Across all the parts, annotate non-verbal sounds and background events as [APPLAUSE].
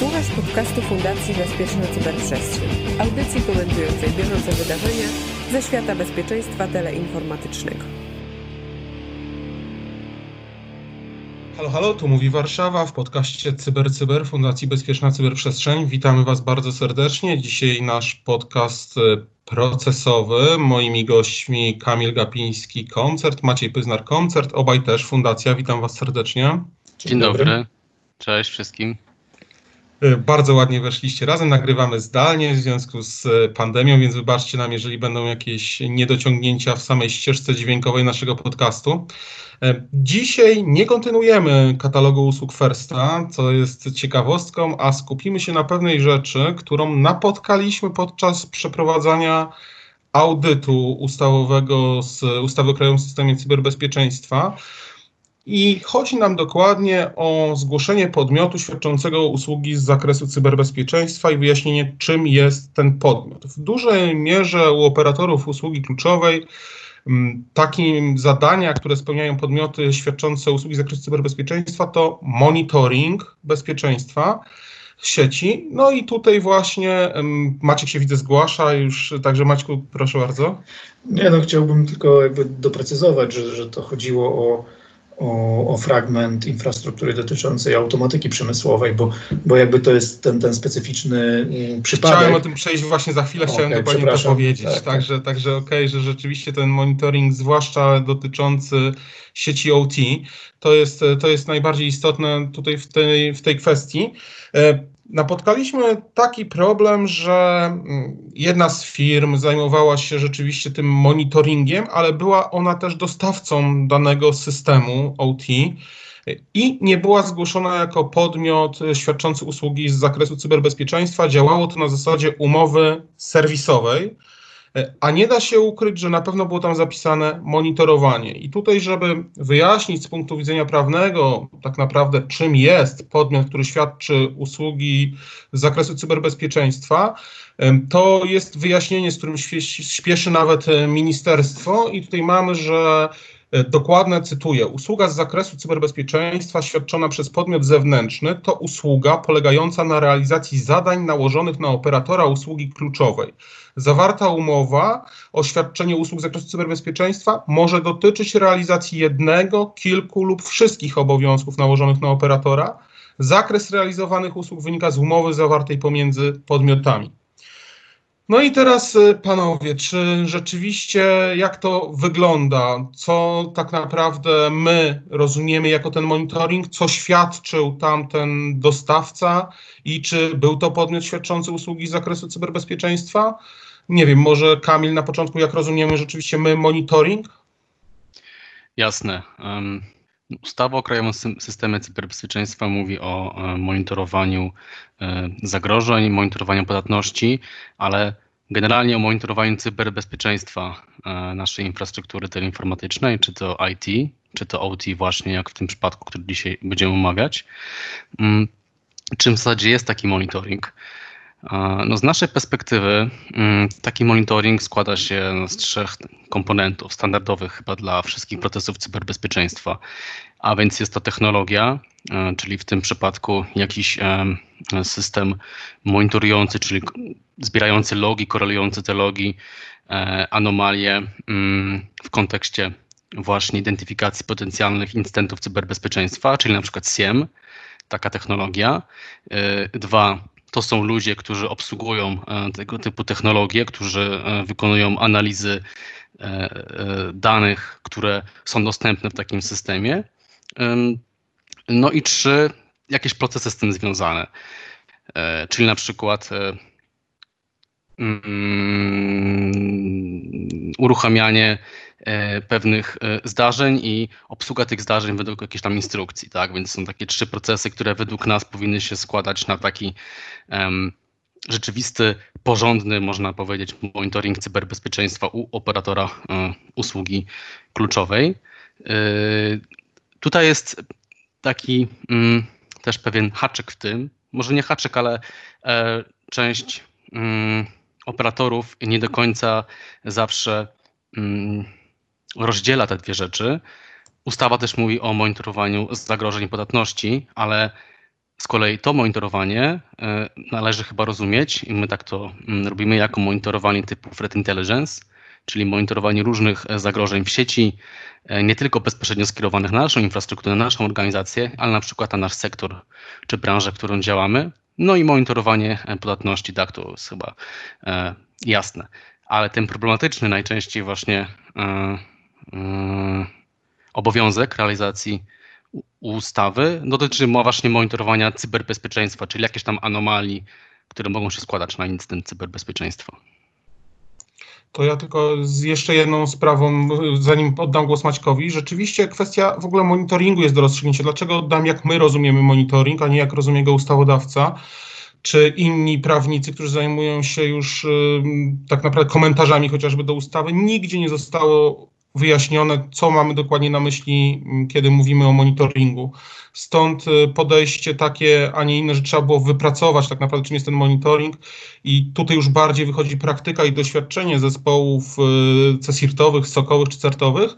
Słuchasz podcastu Fundacji Bezpieczna Cyberprzestrzeń, audycji komentującej bieżące wydarzenia ze świata bezpieczeństwa teleinformatycznego. Halo, halo, tu mówi Warszawa w podcaście CyberCyber Cyber Fundacji Bezpieczna Cyberprzestrzeń. Witamy Was bardzo serdecznie. Dzisiaj nasz podcast e, procesowy. Moimi gośćmi Kamil Gapiński, koncert, Maciej Pyznar, koncert, obaj też Fundacja. Witam Was serdecznie. Dzień, Dzień dobry. dobry. Cześć wszystkim. E, bardzo ładnie weszliście razem, nagrywamy zdalnie w związku z e, pandemią, więc wybaczcie nam, jeżeli będą jakieś niedociągnięcia w samej ścieżce dźwiękowej naszego podcastu. E, dzisiaj nie kontynuujemy katalogu usług Firsta, co jest ciekawostką, a skupimy się na pewnej rzeczy, którą napotkaliśmy podczas przeprowadzania audytu ustawowego z ustawy o Krajowym Systemie Cyberbezpieczeństwa. I chodzi nam dokładnie o zgłoszenie podmiotu świadczącego usługi z zakresu cyberbezpieczeństwa i wyjaśnienie, czym jest ten podmiot. W dużej mierze u operatorów usługi kluczowej mm, takim zadania, które spełniają podmioty świadczące usługi z zakresu cyberbezpieczeństwa, to monitoring bezpieczeństwa sieci. No i tutaj właśnie Maciek się widzę zgłasza już, także Maćku proszę bardzo. Nie no, chciałbym tylko jakby doprecyzować, że, że to chodziło o o, o, fragment infrastruktury dotyczącej automatyki przemysłowej, bo, bo jakby to jest ten, ten specyficzny mm, przypadek. Chciałem o tym przejść właśnie za chwilę, chciałem okay, dokładnie to powiedzieć. Tak, także tak. także okej, okay, że rzeczywiście ten monitoring, zwłaszcza dotyczący sieci OT, to jest, to jest najbardziej istotne tutaj w tej, w tej kwestii. E, napotkaliśmy taki problem, że mm, jedna z firm zajmowała się rzeczywiście tym monitoringiem, ale była ona też dostawcą danego systemu OT i nie była zgłoszona jako podmiot świadczący usługi z zakresu cyberbezpieczeństwa. Działało to na zasadzie umowy serwisowej. A nie da się ukryć, że na pewno było tam zapisane monitorowanie. I tutaj, żeby wyjaśnić z punktu widzenia prawnego, tak naprawdę, czym jest podmiot, który świadczy usługi z zakresu cyberbezpieczeństwa, to jest wyjaśnienie, z którym śpieszy nawet e, ministerstwo. I tutaj mamy, że e, Dokładne cytuję. Usługa z zakresu cyberbezpieczeństwa świadczona przez podmiot zewnętrzny to usługa polegająca na realizacji zadań nałożonych na operatora usługi kluczowej. Zawarta umowa o świadczeniu usług z zakresu cyberbezpieczeństwa może dotyczyć realizacji jednego, kilku lub wszystkich obowiązków nałożonych na operatora. Zakres realizowanych usług wynika z umowy zawartej pomiędzy podmiotami. No i teraz, y, panowie, czy rzeczywiście jak to wygląda? Co tak naprawdę my rozumiemy jako ten monitoring? Co świadczył tamten dostawca i czy był to podmiot świadczący usługi z zakresu cyberbezpieczeństwa? Nie wiem, może Kamil na początku, jak rozumiemy rzeczywiście my monitoring? Jasne. Ustawa o Krajowym Systemie Cyberbezpieczeństwa mówi o e, monitorowaniu e, zagrożeń, monitorowaniu podatności, ale generalnie o monitorowaniu cyberbezpieczeństwa e, naszej infrastruktury teleinformatycznej, czy to IT, czy to OT właśnie, jak w tym przypadku, który dzisiaj będziemy omawiać. Mm, czym w zasadzie jest taki monitoring? No z naszej perspektywy mm, taki monitoring składa się z trzech komponentów standardowych chyba dla wszystkich procesów cyberbezpieczeństwa. A więc jest to technologia, e, czyli w tym przypadku jakiś e, system monitorujący, czyli zbierający logi, korelujący te logi, e, anomalie mm, w kontekście właśnie identyfikacji potencjalnych incydentów cyberbezpieczeństwa, czyli na przykład SIEM, taka technologia. Dwa, to są ludzie, którzy obsługują e, tego typu technologie, którzy e, wykonują analizy e, danych, które są dostępne w takim systemie. No i trzy, jakieś procesy z tym związane. Czyli na przykład mm, uruchamianie pewnych e, zdarzeń i obsługa tych zdarzeń według jakiejś tam instrukcji, tak? Więc są takie trzy procesy, które według nas powinny się składać na taki um, rzeczywisty, porządny, można powiedzieć, monitoring cyberbezpieczeństwa u operatora um, usługi kluczowej. Y, tutaj jest taki um, też pewien haczyk w tym, może nie haczyk, ale e, część mm, operatorów nie do końca zawsze mm, rozdziela te dwie rzeczy. Ustawa też mówi o monitorowaniu zagrożeń podatności, ale Z kolei to monitorowanie należy chyba rozumieć i my tak to mm, robimy jako monitorowanie typu threat intelligence, czyli monitorowanie różnych zagrożeń w sieci, nie tylko bezpośrednio skierowanych na naszą infrastrukturę, na naszą organizację, ale na przykład na nasz sektor czy branżę, w którą działamy. No i monitorowanie podatności, tak, to jest chyba jasne. Ale ten problematyczny najczęściej właśnie obowiązek realizacji ustawy dotyczy właśnie monitorowania cyberbezpieczeństwa, czyli jakieś tam anomalii, które mogą się składać na incydent cyberbezpieczeństwa. To ja tylko z jeszcze jedną sprawą, zanim oddam głos Maćkowi. Rzeczywiście kwestia w ogóle monitoringu jest do rozstrzygnięcia. Dlaczego oddam, jak my rozumiemy monitoring, a nie jak rozumie go ustawodawca? Czy inni prawnicy, którzy zajmują się już tak naprawdę komentarzami chociażby do ustawy, nigdzie nie zostało wyjaśnione, co mamy dokładnie na myśli, mm, kiedy mówimy o monitoringu. Stąd y, podejście takie, a nie inne, że trzeba było wypracować tak naprawdę, czym jest ten monitoring i tutaj już bardziej wychodzi praktyka i doświadczenie zespołów y, CESIRT-owych, SOKowych czy CERT-owych.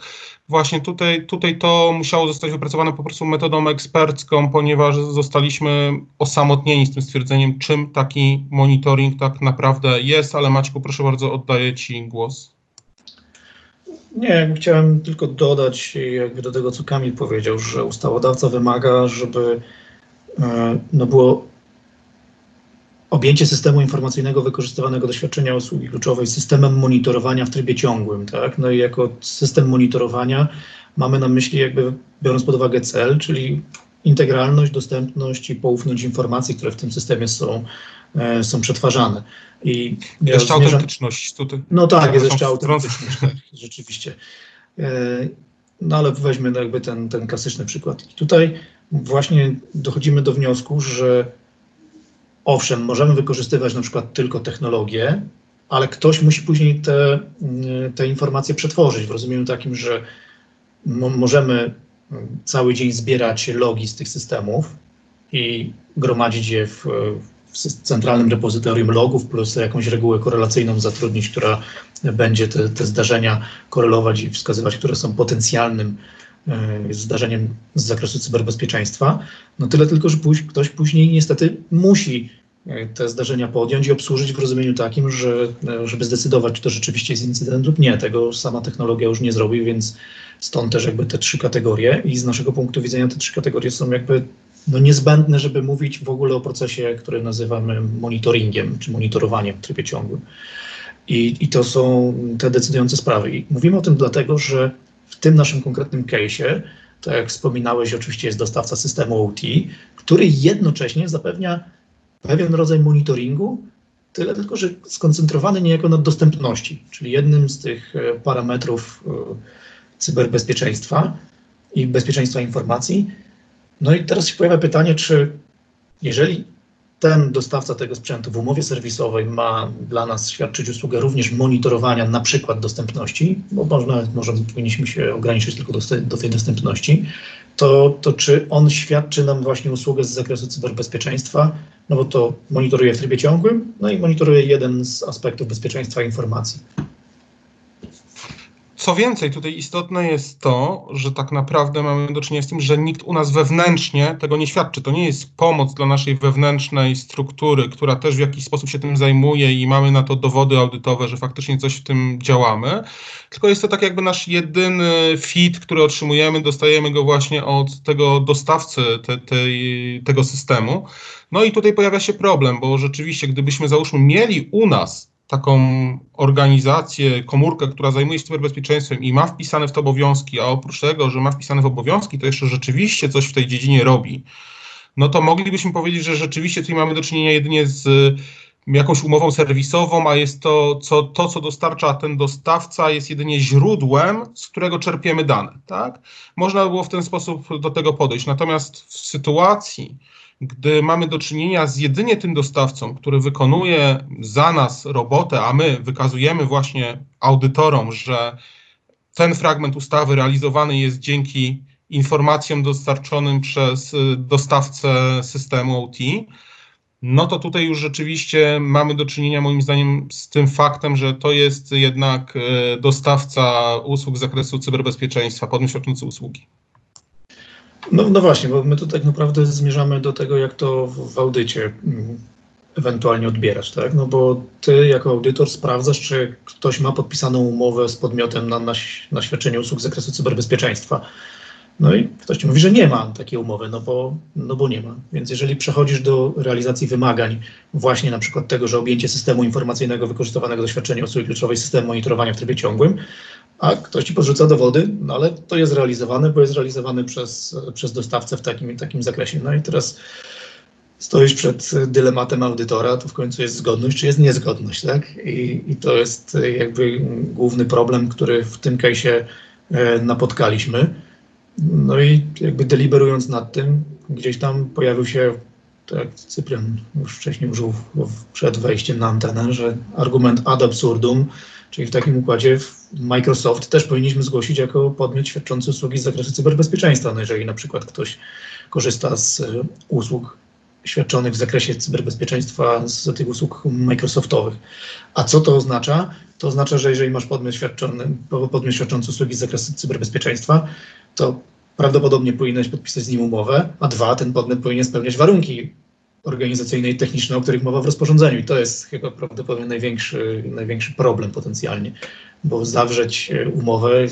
Właśnie tutaj, tutaj to musiało zostać wypracowane po prostu metodą ekspercką, ponieważ zostaliśmy osamotnieni z tym stwierdzeniem, czym taki monitoring tak naprawdę jest, ale Maćku, proszę bardzo, oddaję Ci głos. Nie, chciałem tylko dodać jakby do tego, co Kamil powiedział, że ustawodawca wymaga, żeby e, no było objęcie systemu informacyjnego wykorzystywanego do świadczenia usługi kluczowej systemem monitorowania w trybie ciągłym, tak? No i jako system monitorowania mamy na myśli jakby biorąc pod uwagę cel, czyli integralność, dostępność i poufność informacji, które w tym systemie są są przetwarzane. I ja jeszcze zmierzam... autentyczność tutaj. No tak, jest jeszcze autentyczność, tak, [LAUGHS] rzeczywiście. E, no ale weźmy no jakby ten, ten klasyczny przykład. I tutaj właśnie dochodzimy do wniosku, że owszem, możemy wykorzystywać na przykład tylko technologię, ale ktoś musi później te, te informacje przetworzyć w rozumieniu takim, że możemy cały dzień zbierać logi z tych systemów i gromadzić je w, w centralnym repozytorium logów plus jakąś regułę korelacyjną zatrudnić, która będzie te, te zdarzenia korelować i wskazywać, które są potencjalnym e, zdarzeniem z zakresu cyberbezpieczeństwa. No tyle tylko, że ktoś później niestety musi e, te zdarzenia podjąć i obsłużyć w rozumieniu takim, że e, żeby zdecydować, czy to rzeczywiście jest incydent lub nie. Tego sama technologia już nie zrobi, więc stąd też jakby te trzy kategorie i z naszego punktu widzenia te trzy kategorie są jakby no niezbędne, żeby mówić w ogóle o procesie, który nazywamy monitoringiem czy monitorowaniem w trybie ciągłym. I, I to są te decydujące sprawy. I mówimy o tym dlatego, że w tym naszym konkretnym case'ie, tak jak wspominałeś, oczywiście jest dostawca systemu OT, który jednocześnie zapewnia pewien rodzaj monitoringu, tyle tylko, że skoncentrowany niejako na dostępności, czyli jednym z tych e, parametrów e, cyberbezpieczeństwa i bezpieczeństwa informacji no i teraz się pojawia pytanie, czy jeżeli ten dostawca tego sprzętu w umowie serwisowej ma dla nas świadczyć usługę również monitorowania na przykład dostępności, bo można, może powinniśmy się ograniczyć tylko do, do tej dostępności, to, to czy on świadczy nam właśnie usługę z zakresu cyberbezpieczeństwa, no bo to monitoruje w trybie ciągłym, no i monitoruje jeden z aspektów bezpieczeństwa informacji. Co więcej, tutaj istotne jest to, że tak naprawdę mamy do czynienia z tym, że nikt u nas wewnętrznie tego nie świadczy. To nie jest pomoc dla naszej wewnętrznej struktury, która też w jakiś sposób się tym zajmuje i mamy na to dowody audytowe, że faktycznie coś w tym działamy, tylko jest to tak jakby nasz jedyny fit, który otrzymujemy, dostajemy go właśnie od tego dostawcy te, tej, tego systemu. No i tutaj pojawia się problem, bo rzeczywiście, gdybyśmy załóżmy mieli u nas taką organizację, komórkę, która zajmuje się cyberbezpieczeństwem i ma wpisane w to obowiązki, a oprócz tego, że ma wpisane w obowiązki, to jeszcze rzeczywiście coś w tej dziedzinie robi, no to moglibyśmy powiedzieć, że rzeczywiście tutaj mamy do czynienia jedynie z jakąś umową serwisową, a jest to, co, to, co dostarcza ten dostawca, jest jedynie źródłem, z którego czerpiemy dane. Tak? Można było w ten sposób do tego podejść. Natomiast w sytuacji, gdy mamy do czynienia z jedynie tym dostawcą, który wykonuje za nas robotę, a my wykazujemy właśnie audytorom, że ten fragment ustawy realizowany jest dzięki informacjom dostarczonym przez y, dostawcę systemu OT, no to tutaj już rzeczywiście mamy do czynienia moim zdaniem z tym faktem, że to jest jednak y, dostawca usług z zakresu cyberbezpieczeństwa, podmiot świadczący usługi. No, no właśnie, bo my tu tak naprawdę zmierzamy do tego, jak to w audycie mm, ewentualnie odbierać, tak? No bo ty jako audytor sprawdzasz, czy ktoś ma podpisaną umowę z podmiotem na, na, na świadczenie usług z zakresu cyberbezpieczeństwa. No i ktoś ci mówi, że nie ma takiej umowy, no bo, no bo nie ma. Więc jeżeli przechodzisz do realizacji wymagań, właśnie na przykład tego, że objęcie systemu informacyjnego wykorzystywanego do świadczenia usługi kluczowej systemu monitorowania w trybie ciągłym, a ktoś ci podrzuca dowody, no ale to jest realizowane, bo jest realizowane przez, przez dostawcę w takim, takim zakresie. No i teraz stoisz przed dylematem audytora, to w końcu jest zgodność, czy jest niezgodność, tak? I, i to jest jakby główny problem, który w tym case'ie e, napotkaliśmy. No i jakby deliberując nad tym, gdzieś tam pojawił się, tak jak Cyprian już wcześniej użył przed wejściem na antenę, że argument ad absurdum, czyli w takim układzie Microsoft też powinniśmy zgłosić jako podmiot świadczący usługi z zakresu cyberbezpieczeństwa. No jeżeli na przykład ktoś korzysta z e, usług świadczonych w zakresie cyberbezpieczeństwa z tych usług Microsoftowych. A co to oznacza? To oznacza, że jeżeli masz podmiot, świadczony, podmiot świadczący usługi z zakresu cyberbezpieczeństwa, to prawdopodobnie powinieneś podpisać z nim umowę, a dwa, ten podmiot powinien spełniać warunki organizacyjne i techniczne, o których mowa w rozporządzeniu. I to jest chyba prawdopodobnie największy, największy problem potencjalnie, bo zawrzeć e, umowę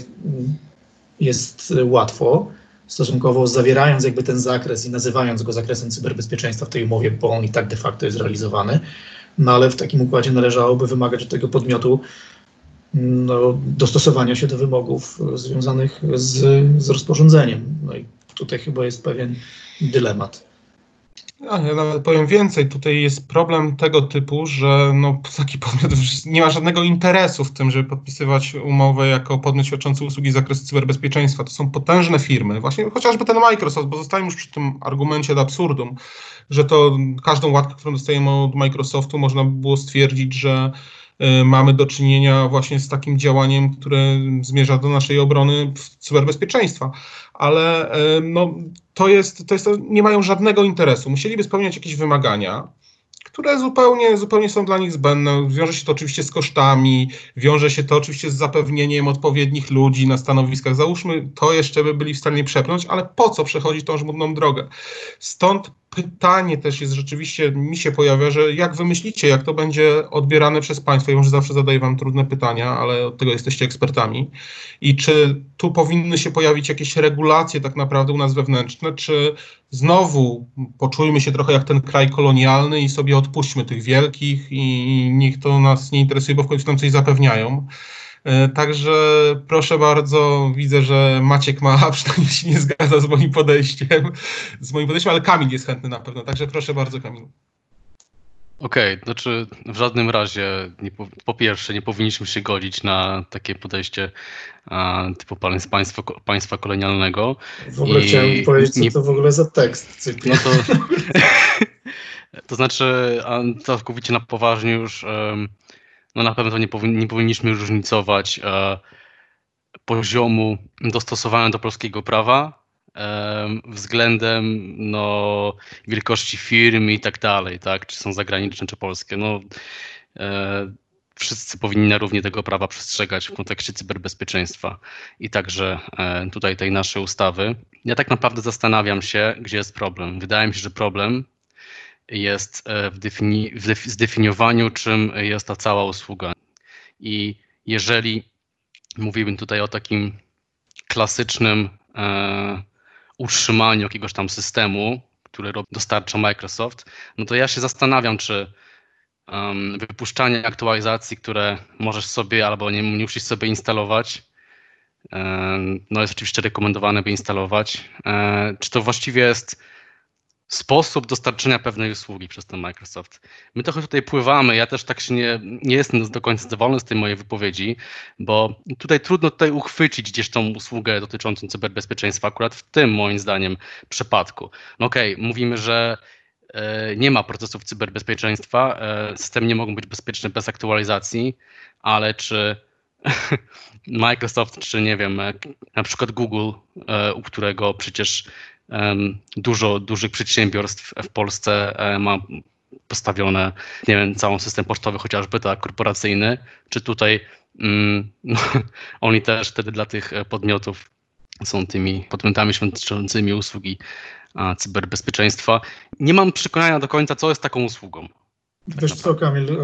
jest łatwo, stosunkowo zawierając jakby ten zakres i nazywając go zakresem cyberbezpieczeństwa w tej umowie, bo on i tak de facto jest realizowany, no ale w takim układzie należałoby wymagać od tego podmiotu no, dostosowania się do wymogów związanych z, z rozporządzeniem. No i tutaj chyba jest pewien dylemat. Ja, nawet powiem więcej, tutaj jest problem tego typu, że no, taki podmiot nie ma żadnego interesu w tym, żeby podpisywać umowę jako podmiot świadczący usługi z zakresu cyberbezpieczeństwa. To są potężne firmy, właśnie chociażby ten Microsoft, bo zostałem już przy tym argumencie ad absurdum, że to każdą łatkę, którą dostajemy od Microsoftu, można by było stwierdzić, że mamy do czynienia właśnie z takim działaniem, które zmierza do naszej obrony cyberbezpieczeństwa. Ale y, no, to jest, to jest, nie mają żadnego interesu. Musieliby spełniać jakieś wymagania, które zupełnie, zupełnie są dla nich zbędne. Wiąże się to oczywiście z kosztami, wiąże się to oczywiście z zapewnieniem odpowiednich ludzi na stanowiskach. Załóżmy, to jeszcze by byli w stanie przepchnąć, ale po co przechodzić tą żmudną drogę? Stąd pytanie też jest rzeczywiście, mi się pojawia, że jak wymyślicie, jak to będzie odbierane przez Państwo, ja może zawsze zadaję Wam trudne pytania, ale od tego jesteście ekspertami, i czy tu powinny się pojawić jakieś regulacje tak naprawdę u nas wewnętrzne, czy znowu poczujmy się trochę jak ten kraj kolonialny i sobie odpuśćmy tych wielkich i niech to nas nie interesuje, bo w końcu nam coś zapewniają. E, także proszę bardzo, widzę, że Maciek ma, a [LAUGHS] przynajmniej się nie zgadza z moim podejściem, z moim podejściem, ale Kamil jest chętny na pewno, także proszę bardzo Kamil. Okej, okay, znaczy w żadnym razie, nie, po pierwsze, nie powinniśmy się godzić na takie podejście a, typu państwa, państwa kolonialnego. W ogóle I chciałem powiedzieć, co nie, to w ogóle za tekst. No to, [LAUGHS] to znaczy, a całkowicie na poważnie już um, no na pewno nie, powin nie powinniśmy różnicować e, poziomu dostosowania do polskiego prawa e, względem no, wielkości firm i tak dalej, tak? Czy są zagraniczne, czy polskie. No, e, wszyscy powinni równie tego prawa przestrzegać w kontekście cyberbezpieczeństwa i także e, tutaj tej naszej ustawy. Ja tak naprawdę zastanawiam się, gdzie jest problem. Wydaje mi się, że problem jest e, w, defini w zdefiniowaniu, czym jest ta cała usługa. I jeżeli mówiłbym tutaj o takim klasycznym e, utrzymaniu jakiegoś tam systemu, który dostarcza Microsoft, no to ja się zastanawiam, czy um, wypuszczanie aktualizacji, które możesz sobie albo nie, nie musisz sobie instalować, um, no jest oczywiście rekomendowane, by instalować, um, czy to właściwie jest sposób dostarczenia pewnej usługi przez ten Microsoft. My trochę tutaj pływamy, ja też tak się nie, nie jestem do końca zadowolony z tej mojej wypowiedzi, bo tutaj trudno tutaj uchwycić gdzieś tą usługę dotyczącą cyberbezpieczeństwa, akurat w tym moim zdaniem przypadku. No okej, okay, mówimy, że e, nie ma procesów cyberbezpieczeństwa, e, systemy nie mogą być bezpieczne bez aktualizacji, ale czy [LAUGHS] Microsoft, czy nie wiem, e, na przykład Google, u którego przecież Dużo dużych przedsiębiorstw w Polsce e, ma postawione, nie wiem, cały system pocztowy, chociażby tak korporacyjny, czy tutaj mm, [LAUGHS] no, oni też wtedy dla tych podmiotów są tymi podmiotami świadczącymi usługi cyberbezpieczeństwa. Nie mam przekonania do końca, co jest taką usługą. Wiesz co, Kamil, e,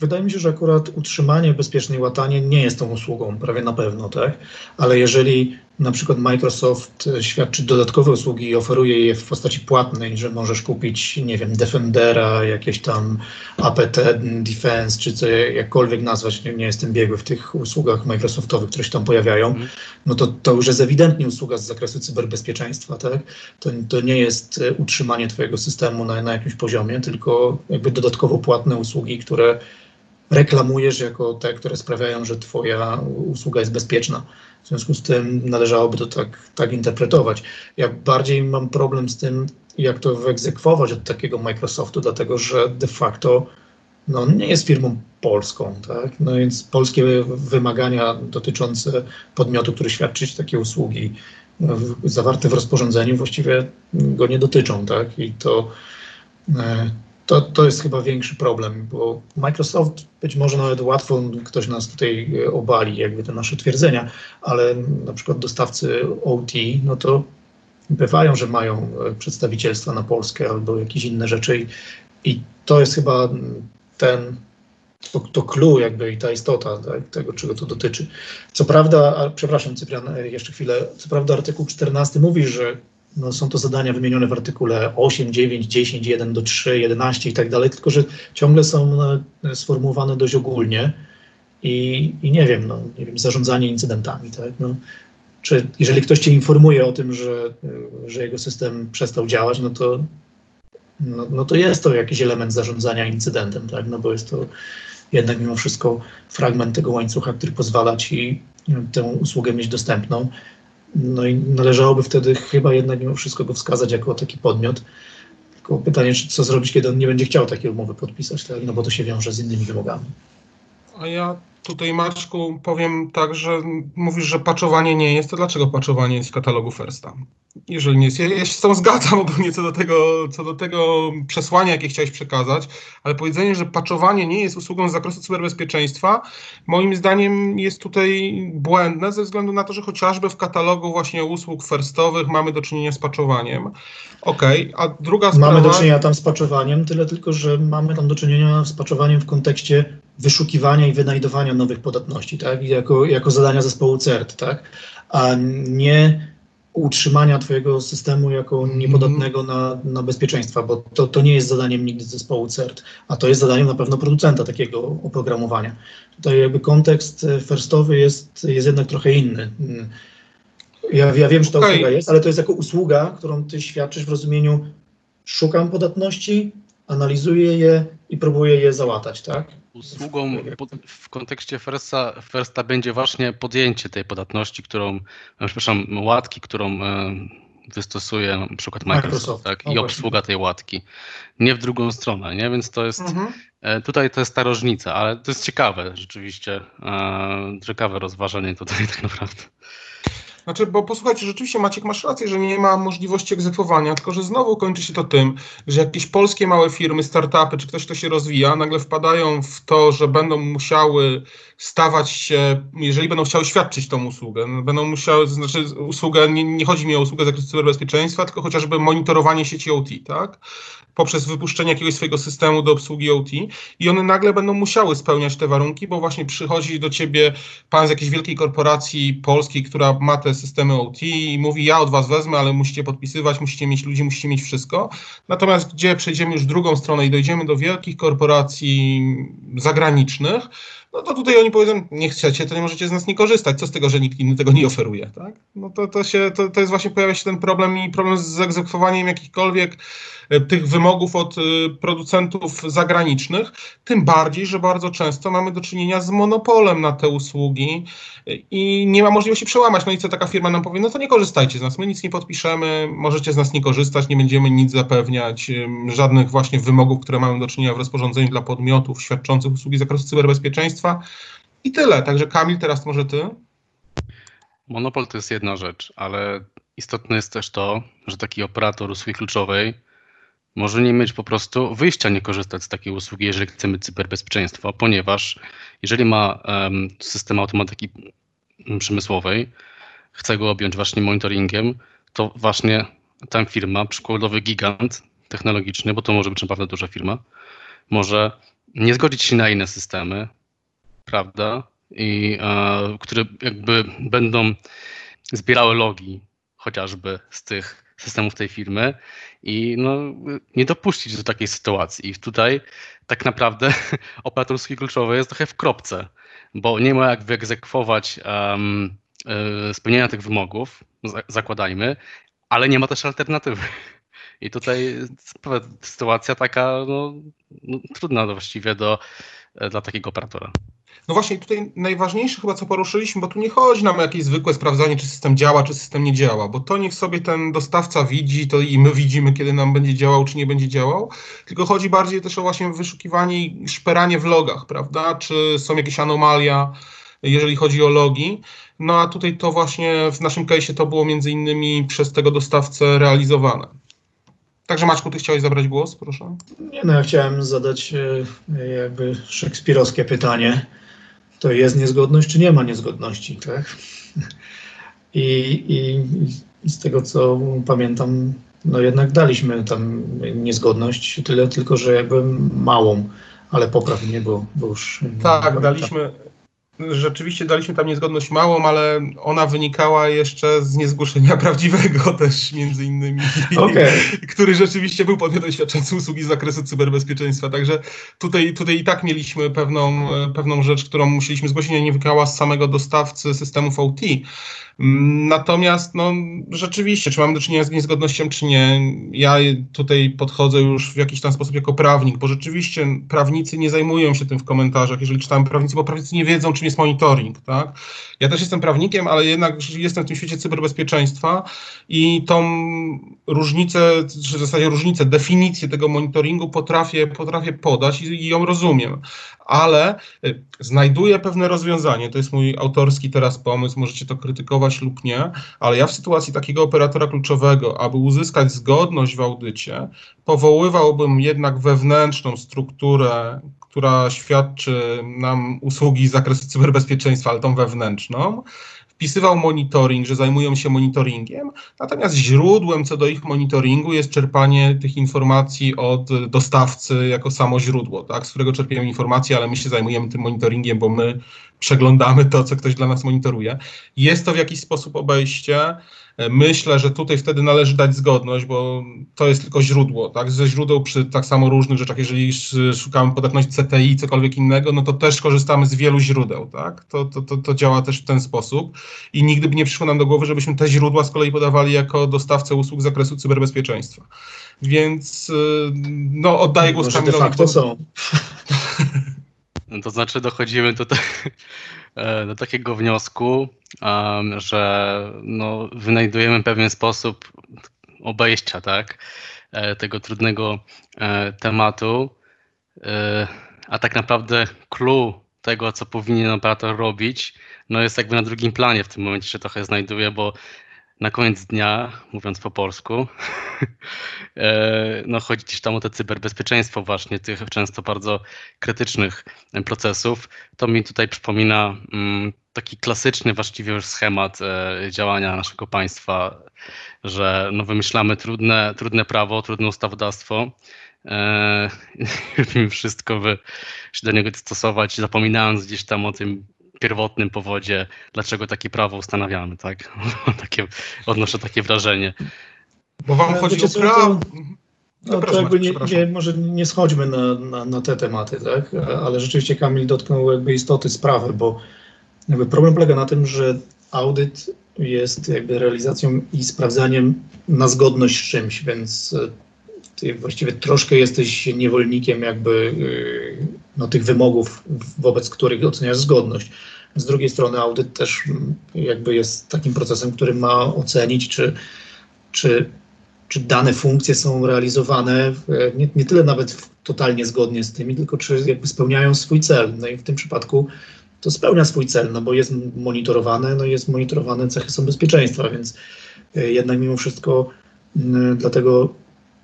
wydaje mi się, że akurat utrzymanie bezpiecznej łatanie nie jest tą usługą, prawie na pewno, tak? Ale jeżeli na przykład Microsoft świadczy dodatkowe usługi i oferuje je w postaci płatnej, że możesz kupić, nie wiem, Defendera, jakieś tam APT Defense, czy co jakkolwiek nazwać, nie, nie jestem biegły w tych usługach Microsoftowych, które się tam pojawiają, mm. no to to już jest ewidentnie usługa z zakresu cyberbezpieczeństwa, tak? To, to nie jest e, utrzymanie twojego systemu na, na jakimś poziomie, tylko jakby dodatkowo płatne usługi, które reklamujesz jako te, które sprawiają, że twoja usługa jest bezpieczna. W związku z tym należałoby to tak, tak interpretować. Ja bardziej mam problem z tym, jak to wyegzekwować od takiego Microsoftu, dlatego że de facto no, nie jest firmą polską, tak? No więc polskie wymagania dotyczące podmiotu, który świadczy takie usługi, no, zawarte w rozporządzeniu właściwie go nie dotyczą, tak? I to, e, to, to jest chyba większy problem, bo Microsoft być może nawet łatwo ktoś nas tutaj e, obali, jakby te nasze twierdzenia, ale na przykład dostawcy OT, no to bywają, że mają e, przedstawicielstwa na Polskę albo jakieś inne rzeczy i, to jest chyba ten, to, to clue jakby i ta istota tak, tego, czego to dotyczy. Co prawda, a, przepraszam Cyprian, e, jeszcze chwilę, co prawda artykuł 14 mówi, że no, są to zadania wymienione w artykule 8, 9, 10, 1 do 3, 11 i tak dalej, tylko że ciągle są no, sformułowane dość ogólnie i, i nie wiem, no, nie wiem, zarządzanie incydentami, tak? No, czy jeżeli ktoś cię informuje o tym, że, że jego system przestał działać, no to, no, no to jest to jakiś element zarządzania incydentem, tak? No bo jest to jednak mimo wszystko fragment tego łańcucha, który pozwala ci tę usługę mieć dostępną. No i należałoby wtedy chyba jednak mimo wszystko go wskazać jako taki podmiot. Tylko pytanie, co zrobić, kiedy on nie będzie chciał takiej umowy podpisać, tak? no bo to się wiąże z innymi wymogami. A ja tutaj Maczku powiem tak, że mówisz, że paczowanie nie jest, to dlaczego paczowanie jest w katalogu Firsta? Jeżeli nie jest, ja, ja się z tą zgadzam ogólnie co do, tego, co do tego przesłania, jakie chciałeś przekazać, ale powiedzenie, że paczowanie nie jest usługą z zakresu cyberbezpieczeństwa, moim zdaniem jest tutaj błędne ze względu na to, że chociażby w katalogu właśnie usług firstowych mamy do czynienia z paczowaniem. Okej, okay, a druga sprawa... Mamy do czynienia tam z paczowaniem, tyle tylko, że mamy tam do czynienia z paczowaniem w kontekście wyszukiwania i wynajdowania nowych podatności, tak? Jako, jako zadania zespołu CERT, tak? A nie utrzymania Twojego systemu jako mhm. niepodatnego na, na bezpieczeństwa, bo to, to nie jest zadaniem nigdy zespołu CERT, a to jest zadaniem na pewno producenta takiego oprogramowania. Tutaj jakby kontekst e, firstowy jest, jest jednak trochę inny. Ja, ja wiem, że to okay. usługa jest, ale to jest jako usługa, którą Ty świadczysz w rozumieniu szukam podatności, analizuję je i próbuję je załatać, tak? Usługą w kontekście Firsta, Firsta będzie właśnie podjęcie tej podatności, którą, e, przepraszam, łatki, którą e, wystosuje na przykład Microsoft, Microsoft. Tak, i obsługa tej łatki. Nie w drugą stronę, nie? Więc to jest, mhm. E, tutaj to jest ta różnica, ale to jest ciekawe rzeczywiście, ciekawe rozważanie tutaj [LAUGHS] tak naprawdę. Znaczy, bo posłuchajcie, rzeczywiście Maciek masz rację, że nie ma możliwości egzekwowania, tylko że znowu kończy się to tym, że jakieś polskie małe firmy, startupy, czy ktoś, kto się rozwija, nagle wpadają w to, że będą musiały stawać się, jeżeli będą chciały świadczyć tą usługę, będą musiały, znaczy usługę, nie, nie chodzi mi o usługę z zakresu cyberbezpieczeństwa, tylko chociażby monitorowanie sieci OT, tak? Poprzez wypuszczenie jakiegoś swojego systemu do obsługi OT i one nagle będą musiały spełniać te warunki, bo właśnie przychodzi do ciebie pan z jakiejś wielkiej korporacji polskiej, która ma te systemy OT i mówi, ja od was wezmę, ale musicie podpisywać, musicie mieć ludzi, musicie mieć wszystko. Natomiast gdzie przejdziemy już drugą stronę i dojdziemy do wielkich korporacji zagranicznych, no to tutaj oni powiedzą, nie chcecie, to nie możecie z nas nie korzystać. Co z tego, że nikt inny tego nie oferuje, tak? No to, to się, to, to jest właśnie, pojawia się ten problem i problem z egzekwowaniem jakichkolwiek e, tych wymogów od e, producentów zagranicznych, tym bardziej, że bardzo często mamy do czynienia z monopolem na te usługi e, i nie ma możliwości przełamać. No i co taka firma nam powie, no to nie korzystajcie z nas, my nic nie podpiszemy, możecie z nas nie korzystać, nie będziemy nic zapewniać, żadnych właśnie wymogów, które mamy do czynienia w rozporządzeniu dla podmiotów świadczących usługi z zakresu cyberbezpieczeństwa, i tyle. Także Kamil, teraz może ty. Monopol to jest jedna rzecz, ale istotne jest też to, że taki operator usługi kluczowej może nie mieć po prostu wyjścia nie korzystać z takiej usługi, jeżeli chcemy cyberbezpieczeństwa, ponieważ jeżeli ma um, system automatyki przemysłowej, chce go objąć właśnie monitoringiem, to właśnie ta firma, przykładowy gigant technologiczny, bo to może być naprawdę duża firma, może nie zgodzić się na inne systemy, prawda? I e, które jakby będą zbierały logi chociażby z tych systemów tej firmy i no, nie dopuścić do takiej sytuacji. I tutaj tak naprawdę [LAUGHS] operator kluczowy jest trochę w kropce, bo nie ma jak wyegzekwować um, spełnienia tych wymogów, zakładajmy, ale nie ma też alternatywy. I tutaj sytuacja taka no, no, trudna właściwie do, dla takiego operatora. No właśnie tutaj najważniejsze chyba, co poruszyliśmy, bo tu nie chodzi nam o jakieś zwykłe sprawdzanie, czy system działa, czy system nie działa, bo to niech sobie ten dostawca widzi, to i my widzimy, kiedy nam będzie działał, czy nie będzie działał, tylko chodzi bardziej też o właśnie wyszukiwanie i szperanie w logach, prawda, czy są jakieś anomalia, jeżeli chodzi o logi. No a tutaj to właśnie w naszym case'ie to było między innymi przez tego dostawcę realizowane. Także Maćku, ty chciałeś zabrać głos, proszę. Nie, no ja chciałem zadać e, jakby szekspirowskie pytanie. To jest niezgodność, czy nie ma niezgodności, tak? I, i, i z tego, co pamiętam, no jednak daliśmy tam niezgodność, tyle tylko, że jakby małą, ale poprawnie, bo, bo już... Tak, daliśmy, Rzeczywiście daliśmy tam niezgodność małą, ale ona wynikała jeszcze z niezgłoszenia [LAUGHS] prawdziwego też między innymi, [LAUGHS] okay. który rzeczywiście był podmiotem świadczącym usługi z zakresu cyberbezpieczeństwa. Także tutaj, tutaj i tak mieliśmy pewną, pewną rzecz, którą musieliśmy zgłosić, a nie wynikała z samego dostawcy systemów OT. Natomiast no, rzeczywiście, czy mamy do czynienia z niezgodnością, czy nie, ja tutaj podchodzę już w jakiś tam sposób jako prawnik, bo rzeczywiście prawnicy nie zajmują się tym w komentarzach, jeżeli czytamy prawnicy, bo prawnicy nie wiedzą, czym jest monitoring. Tak? Ja też jestem prawnikiem, ale jednak jestem w tym świecie cyberbezpieczeństwa i tą różnicę, czy w zasadzie różnicę, definicję tego monitoringu potrafię, potrafię podać i, i ją rozumiem. Ale y, znajduję pewne rozwiązanie, to jest mój autorski teraz pomysł, możecie to krytykować lub nie, ale ja w sytuacji takiego operatora kluczowego, aby uzyskać zgodność w audycie, powoływałbym jednak wewnętrzną strukturę, która świadczy nam usługi z zakresu cyberbezpieczeństwa, ale tą wewnętrzną, wpisywał monitoring, że zajmują się monitoringiem, natomiast źródłem co do ich monitoringu jest czerpanie tych informacji od dostawcy jako samo źródło, tak, z którego czerpiemy informacje, ale my się zajmujemy tym monitoringiem, bo my przeglądamy to, co ktoś dla nas monitoruje. Jest to w jakiś sposób obejście. Myślę, że tutaj wtedy należy dać zgodność, bo to jest tylko źródło. Tak? Ze źródeł przy tak samo różnych rzeczach, jeżeli szukamy podatności CTI, cokolwiek innego, no to też korzystamy z wielu źródeł. Tak? To, to, to, to działa też w ten sposób i nigdy by nie przyszło nam do głowy, żebyśmy te źródła z kolei podawali jako dostawcę usług z zakresu cyberbezpieczeństwa. Więc y, no, oddaję głos Kamilowi. De facto są. [LAUGHS] No to znaczy dochodzimy tutaj do takiego wniosku, że no, wynajdujemy pewien sposób obejścia tak, e, tego trudnego e, tematu, a tak naprawdę clue tego, co powinien operator robić, no jest jakby na drugim planie w tym momencie się trochę znajduje, bo na koniec dnia, mówiąc po polsku, [LAUGHS] e, no chodzi gdzieś tam o te cyberbezpieczeństwo właśnie tych często bardzo krytycznych procesów. To mi tutaj przypomina mm, taki klasyczny właściwie już schemat e, działania naszego państwa, że no wymyślamy trudne, trudne prawo, trudne ustawodawstwo, e, [LAUGHS] robimy wszystko, by się do niego stosować, zapominając gdzieś tam o tym pierwotnym powodzie, dlaczego takie prawo ustanawiamy, tak? [LAUGHS] takie, odnoszę takie wrażenie. Bo wam chodzi o prawo... No to jakby nie, nie, może nie schodźmy na, na, na, te tematy, tak? ale rzeczywiście Kamil dotknął jakby istoty sprawy, bo jakby problem polega na tym, że audyt jest jakby realizacją i sprawdzaniem na zgodność z czymś, więc ty właściwie troszkę jesteś niewolnikiem jakby y, no, tych wymogów, wobec których oceniasz zgodność. Z drugiej strony audyt też mm, jakby jest takim procesem, który ma ocenić, czy, czy, czy dane funkcje są realizowane nie, nie tyle nawet totalnie zgodnie z tymi, tylko czy jakby spełniają swój cel. No i w tym przypadku to spełnia swój cel, no bo jest monitorowane, no jest monitorowane cechy są bezpieczeństwa, więc y, jednak mimo wszystko dlatego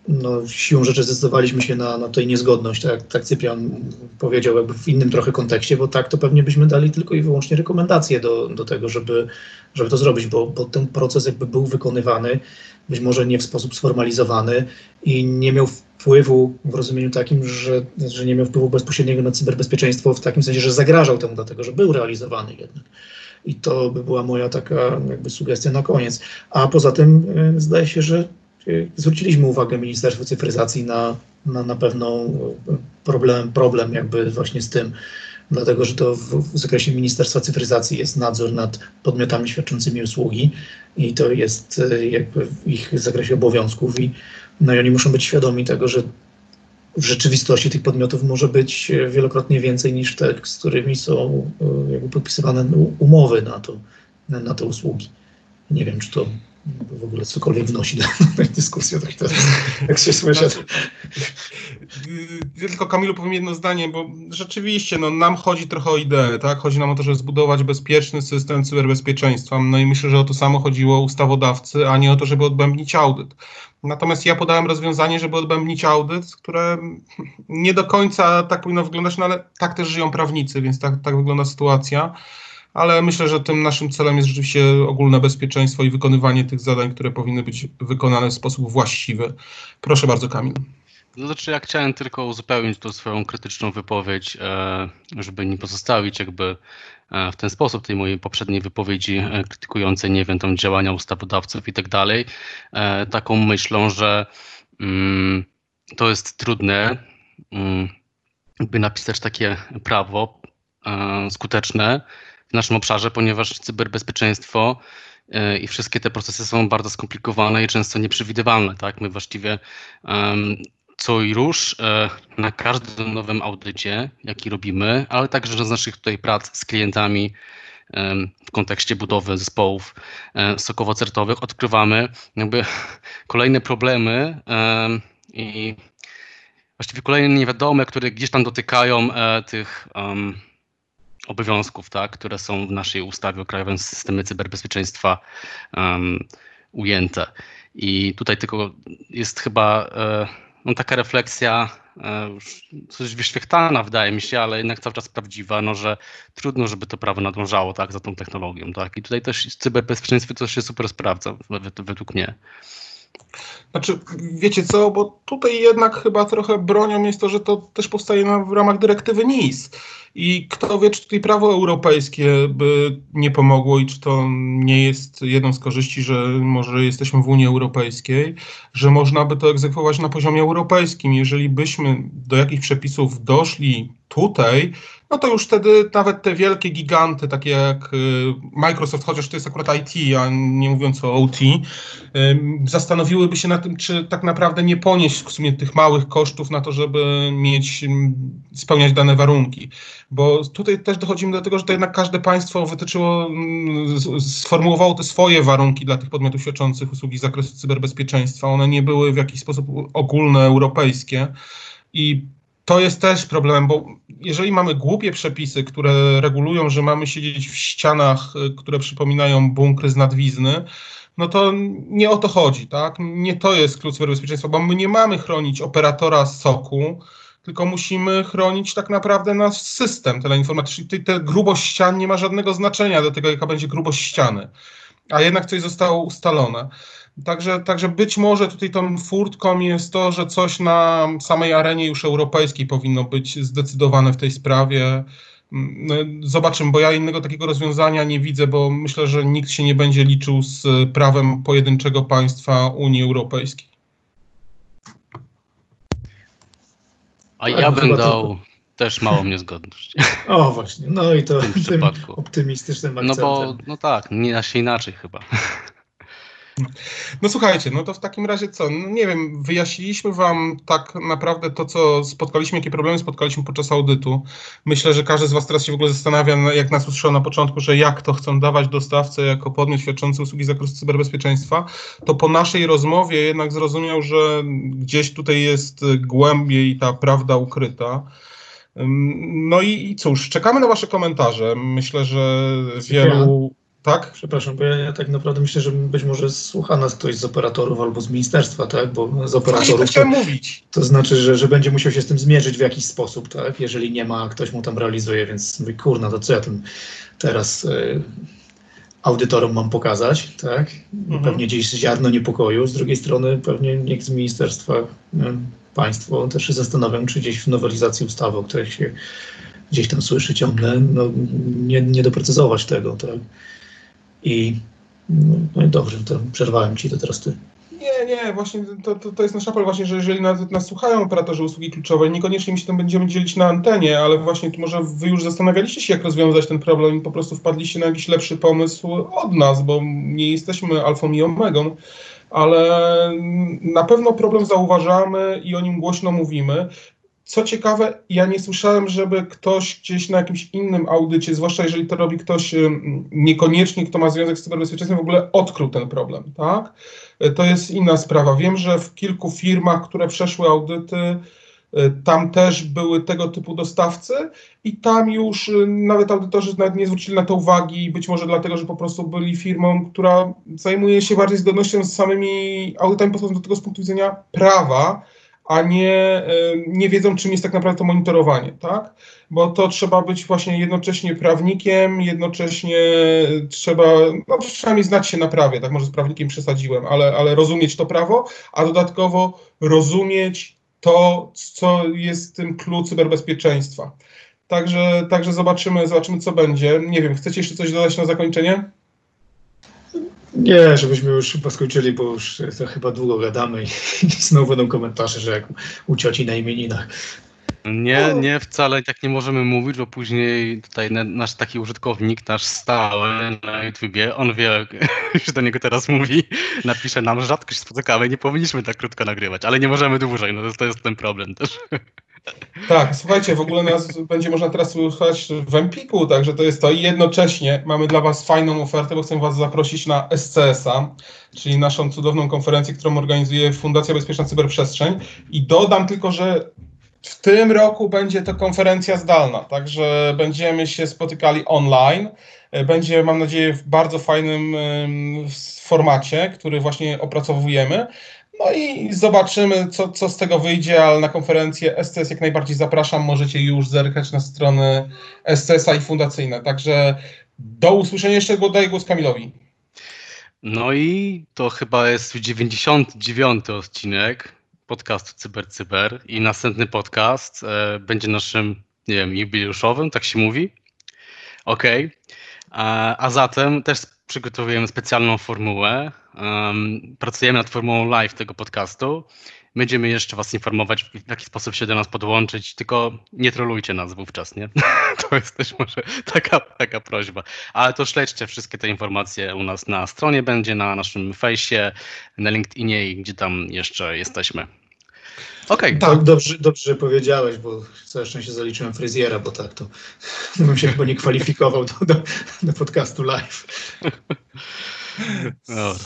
no, siłą rzeczy zdecydowaliśmy się na, na niezgodność, tak, tak Cyprian powiedział, jakby w innym trochę kontekście, bo tak to pewnie byśmy dali tylko i wyłącznie rekomendacje do, do tego, żeby, żeby to zrobić, bo, bo ten proces jakby był wykonywany, być może nie w sposób sformalizowany i nie miał wpływu w rozumieniu takim, że, że nie miał wpływu bezpośredniego na cyberbezpieczeństwo w takim sensie, że zagrażał temu, dlatego że był realizowany jednak. I to by była moja taka jakby sugestia na koniec. A poza tym y, zdaje się, że zwróciliśmy uwagę Ministerstwu Cyfryzacji na, na, na pewną y, problem, problem jakby właśnie z tym, dlatego że to w, w zakresie Ministerstwa Cyfryzacji jest nadzór nad podmiotami świadczącymi usługi i to jest jakby w ich zakresie obowiązków i, no i oni muszą być świadomi tego, że w rzeczywistości tych podmiotów może być wielokrotnie więcej niż te, z którymi są e, jakby podpisywane umowy na, to, na te usługi. Nie wiem, czy to w ogóle cokolwiek wnosi do tej dyskusji, tak jak się słyszę. Znaczy, ja tylko Kamilu powiem jedno zdanie, bo rzeczywiście no, nam chodzi trochę o ideę, tak? Chodzi nam o to, żeby zbudować bezpieczny system cyberbezpieczeństwa. No i myślę, że o to samo chodziło ustawodawcy, a nie o to, żeby odbębnić audyt. Natomiast ja podałem rozwiązanie, żeby odbębnić audyt, które nie do końca tak powinno wyglądać, no ale tak też żyją prawnicy, więc tak, tak wygląda sytuacja. Ale myślę, że tym naszym celem jest rzeczywiście ogólne bezpieczeństwo i wykonywanie tych zadań, które powinny być wykonane w sposób właściwy. Proszę bardzo, Kamil. To znaczy, ja chciałem tylko uzupełnić tą swoją krytyczną wypowiedź, e, żeby nie pozostawić jakby e, w ten sposób tej mojej poprzedniej wypowiedzi e, krytykującej, nie wiem, tam działania ustawodawców i tak dalej, taką myślą, że mm, to jest trudne, mm, by napisać takie prawo skuteczne w naszym obszarze, ponieważ cyberbezpieczeństwo i wszystkie te procesy są bardzo skomplikowane i często nieprzewidywalne. Tak? My właściwie co i róż e, na każdym nowym audycie, jaki robimy, ale także z naszych tutaj prac z klientami w kontekście budowy zespołów e, sokowo-certowych odkrywamy jakby [LAUGHS] kolejne problemy i właściwie kolejne niewiadome, które gdzieś tam dotykają e, tych obowiązków, tak, które są w naszej ustawie o Krajowym Systemie Cyberbezpieczeństwa um, ujęte. I tutaj tylko jest chyba no, taka refleksja e, coś wyświechtana wydaje mi się, ale jednak cały czas prawdziwa, no, że trudno, żeby to prawo nadążało tak, za tą technologią. Tak? I tutaj też cyberbezpieczeństwo to się super sprawdza według mnie. Znaczy, wiecie co, bo tutaj jednak chyba trochę bronią jest to, że to też powstaje na, w ramach dyrektywy NIS. I kto wie, czy tutaj prawo europejskie by nie pomogło i czy to nie jest jedną z korzyści, że może jesteśmy w Unii Europejskiej, że można by to egzekwować na poziomie europejskim. Jeżeli byśmy do jakich przepisów doszli tutaj, no to już wtedy nawet te wielkie giganty, takie jak y, Microsoft, chociaż to jest akurat IT, a nie mówiąc o OT, zastanowiłyby się nad tym, czy tak naprawdę nie ponieść w sumie tych małych kosztów na to, żeby mieć, spełniać dane warunki. Bo tutaj też dochodzimy do tego, że to jednak każde państwo wytyczyło, sformułowało te swoje warunki dla tych podmiotów świadczących usługi z zakresu cyberbezpieczeństwa. One nie były w jakiś sposób ogólne, europejskie. I to jest też problem, bo jeżeli mamy głupie przepisy, które regulują, że mamy siedzieć w ścianach, y, które przypominają bunkry z nadwizny, no to nie o to chodzi, tak? Nie to jest klucz cyberbezpieczeństwa, bo my nie mamy chronić operatora soku, tylko musimy chronić tak naprawdę nasz system teleinformatyczny. Te grubość ścian nie ma żadnego znaczenia do tego, jaka będzie grubość ściany, a jednak coś zostało ustalone. Także, także być może tutaj tą furtką jest to, że coś na samej arenie już europejskiej powinno być zdecydowane w tej sprawie. Mm, no, zobaczymy, bo ja innego takiego rozwiązania nie widzę, bo myślę, że nikt się nie będzie liczył z prawem pojedynczego państwa Unii Europejskiej. A ja bym dał też małą niezgodność. O właśnie, no i to w tym, tym optymistycznym akcentem. No bo, no tak, nie da się inaczej chyba. No słuchajcie, no to w takim razie co? No nie wiem, wyjaśniliśmy Wam tak naprawdę to, co spotkaliśmy, jakie problemy spotkaliśmy podczas audytu. Myślę, że każdy z Was teraz się w ogóle zastanawia, jak nas usłyszał na początku, że jak to chcą dawać dostawcę jako podmiot świadczący usługi z zakresu cyberbezpieczeństwa, to po naszej rozmowie jednak zrozumiał, że gdzieś tutaj jest głębiej ta prawda ukryta. No i, i cóż, czekamy na Wasze komentarze. Myślę, że wielu Tak? Przepraszam, bo ja, ja, tak naprawdę myślę, że być może słucha nas ktoś z operatorów albo z ministerstwa, tak? Bo z operatorów. To, mówić. to znaczy, że, że będzie musiał się z tym zmierzyć w jakiś sposób, tak? Jeżeli nie ma, ktoś mu tam realizuje, więc mówię, kurna, to co ja tym teraz y, audytorom mam pokazać, tak? Mhm. Pewnie gdzieś ziarno niepokoju. Z drugiej strony pewnie niech z ministerstwa państwo też się zastanawiam, czy gdzieś w nowelizacji ustawy, o której się gdzieś tam słyszy ciągle, no, nie, nie doprecyzować tego, tak? I no, no i dobrze, to przerwałem ci, to teraz ty. Nie, nie, właśnie to, to, to jest nasz apel właśnie, że jeżeli nas, nas słuchają operatorzy usługi kluczowej, niekoniecznie my się tym będziemy dzielić na antenie, ale właśnie tu może wy już zastanawialiście się, jak rozwiązać ten problem i po prostu wpadliście na jakiś lepszy pomysł od nas, bo nie jesteśmy alfą i omegą, ale na pewno problem zauważamy i o nim głośno mówimy. Co ciekawe, ja nie słyszałem, żeby ktoś gdzieś na jakimś innym audycie, zwłaszcza jeżeli to robi ktoś niekoniecznie, kto ma związek z cyberbezpieczeństwem, w ogóle odkrył ten problem, tak? E, to jest inna sprawa. Wiem, że w kilku firmach, które przeszły audyty, e, tam też były tego typu dostawcy i tam już e, nawet audytorzy nawet nie zwrócili na to uwagi, być może dlatego, że po prostu byli firmą, która zajmuje się bardziej zgodnością z samymi audytami do tego z punktu widzenia prawa, a nie, nie wiedzą, czym jest tak naprawdę to monitorowanie, tak? Bo to trzeba być właśnie jednocześnie prawnikiem, jednocześnie trzeba, no przynajmniej znać się na prawie, tak może z prawnikiem przesadziłem, ale, ale rozumieć to prawo, a dodatkowo rozumieć to, co jest tym klucz cyberbezpieczeństwa. Także, także zobaczymy, zobaczymy, co będzie. Nie wiem, chcecie jeszcze coś dodać na zakończenie? Nie, żebyśmy już chyba skończyli, bo już to chyba długo gadamy i, i [LAUGHS] znowu będą komentarze, że jak u cioci na imieninach. Nie, nie, wcale tak nie możemy mówić, bo później tutaj nasz taki użytkownik, nasz stały na YouTubie, on wie, [LAUGHS] że do niego teraz mówi, napisze nam, że rzadko się spotykamy, nie powinniśmy tak krótko nagrywać, ale nie możemy dłużej, no to, to jest ten problem też. [LAUGHS] Tak, słuchajcie, w ogóle nas będzie można teraz słuchać w Empiku, także to jest to i jednocześnie mamy dla Was fajną ofertę, bo chcę Was zaprosić na SCS-a, czyli naszą cudowną konferencję, którą organizuje Fundacja Bezpieczna Cyberprzestrzeń i dodam tylko, że w tym roku będzie to konferencja zdalna, także będziemy się spotykali online. Będzie, mam nadzieję, w bardzo fajnym formacie, który właśnie opracowujemy. No i zobaczymy, co, co z tego wyjdzie, ale na konferencję SCS jak najbardziej zapraszam. Możecie już zerkać na strony SCS-a i fundacyjne. Także do usłyszenia. Jeszcze daję głos Kamilowi. No i to chyba jest 99 odcinek podcastu Cyber Cyber i następny podcast e, będzie naszym, nie wiem, jubileuszowym, tak się mówi. Okej. Okay. A, a zatem też przygotowujemy specjalną formułę. Pracujemy nad formułą live tego podcastu. Będziemy jeszcze Was informować, w jaki sposób się do nas podłączyć, tylko nie trolujcie nas wówczas, nie? [LAUGHS] To jest też może taka, taka prośba. Ale to śledźcie wszystkie te informacje u nas na stronie, będzie na naszym fejsie, na LinkedInie, gdzie tam jeszcze jesteśmy. Okej. Okay. Tak, dobrze, dobrze powiedziałeś, bo całe szczęście zaliczyłem fryzjera, bo tak to [LAUGHS] bym się chyba nie kwalifikował do, do, do podcastu live. [LAUGHS]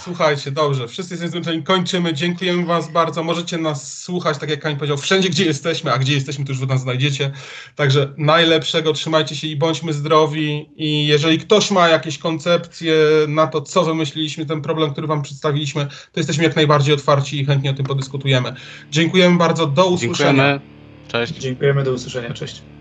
Słuchajcie, dobrze, wszyscy jesteśmy zmęczeni, kończymy. Dziękujemy Was bardzo. Możecie nas słuchać, tak jak Kań powiedział, wszędzie, gdzie jesteśmy, a gdzie jesteśmy, to już Wy nas znajdziecie. Także najlepszego, trzymajcie się i bądźmy zdrowi. I jeżeli ktoś ma jakieś koncepcje na to, co wymyśliliśmy, ten problem, który Wam przedstawiliśmy, to jesteśmy jak najbardziej otwarci i chętnie o tym podyskutujemy. Dziękujemy bardzo, do usłyszenia. Dziękujemy, cześć. Dziękujemy, do usłyszenia, cześć.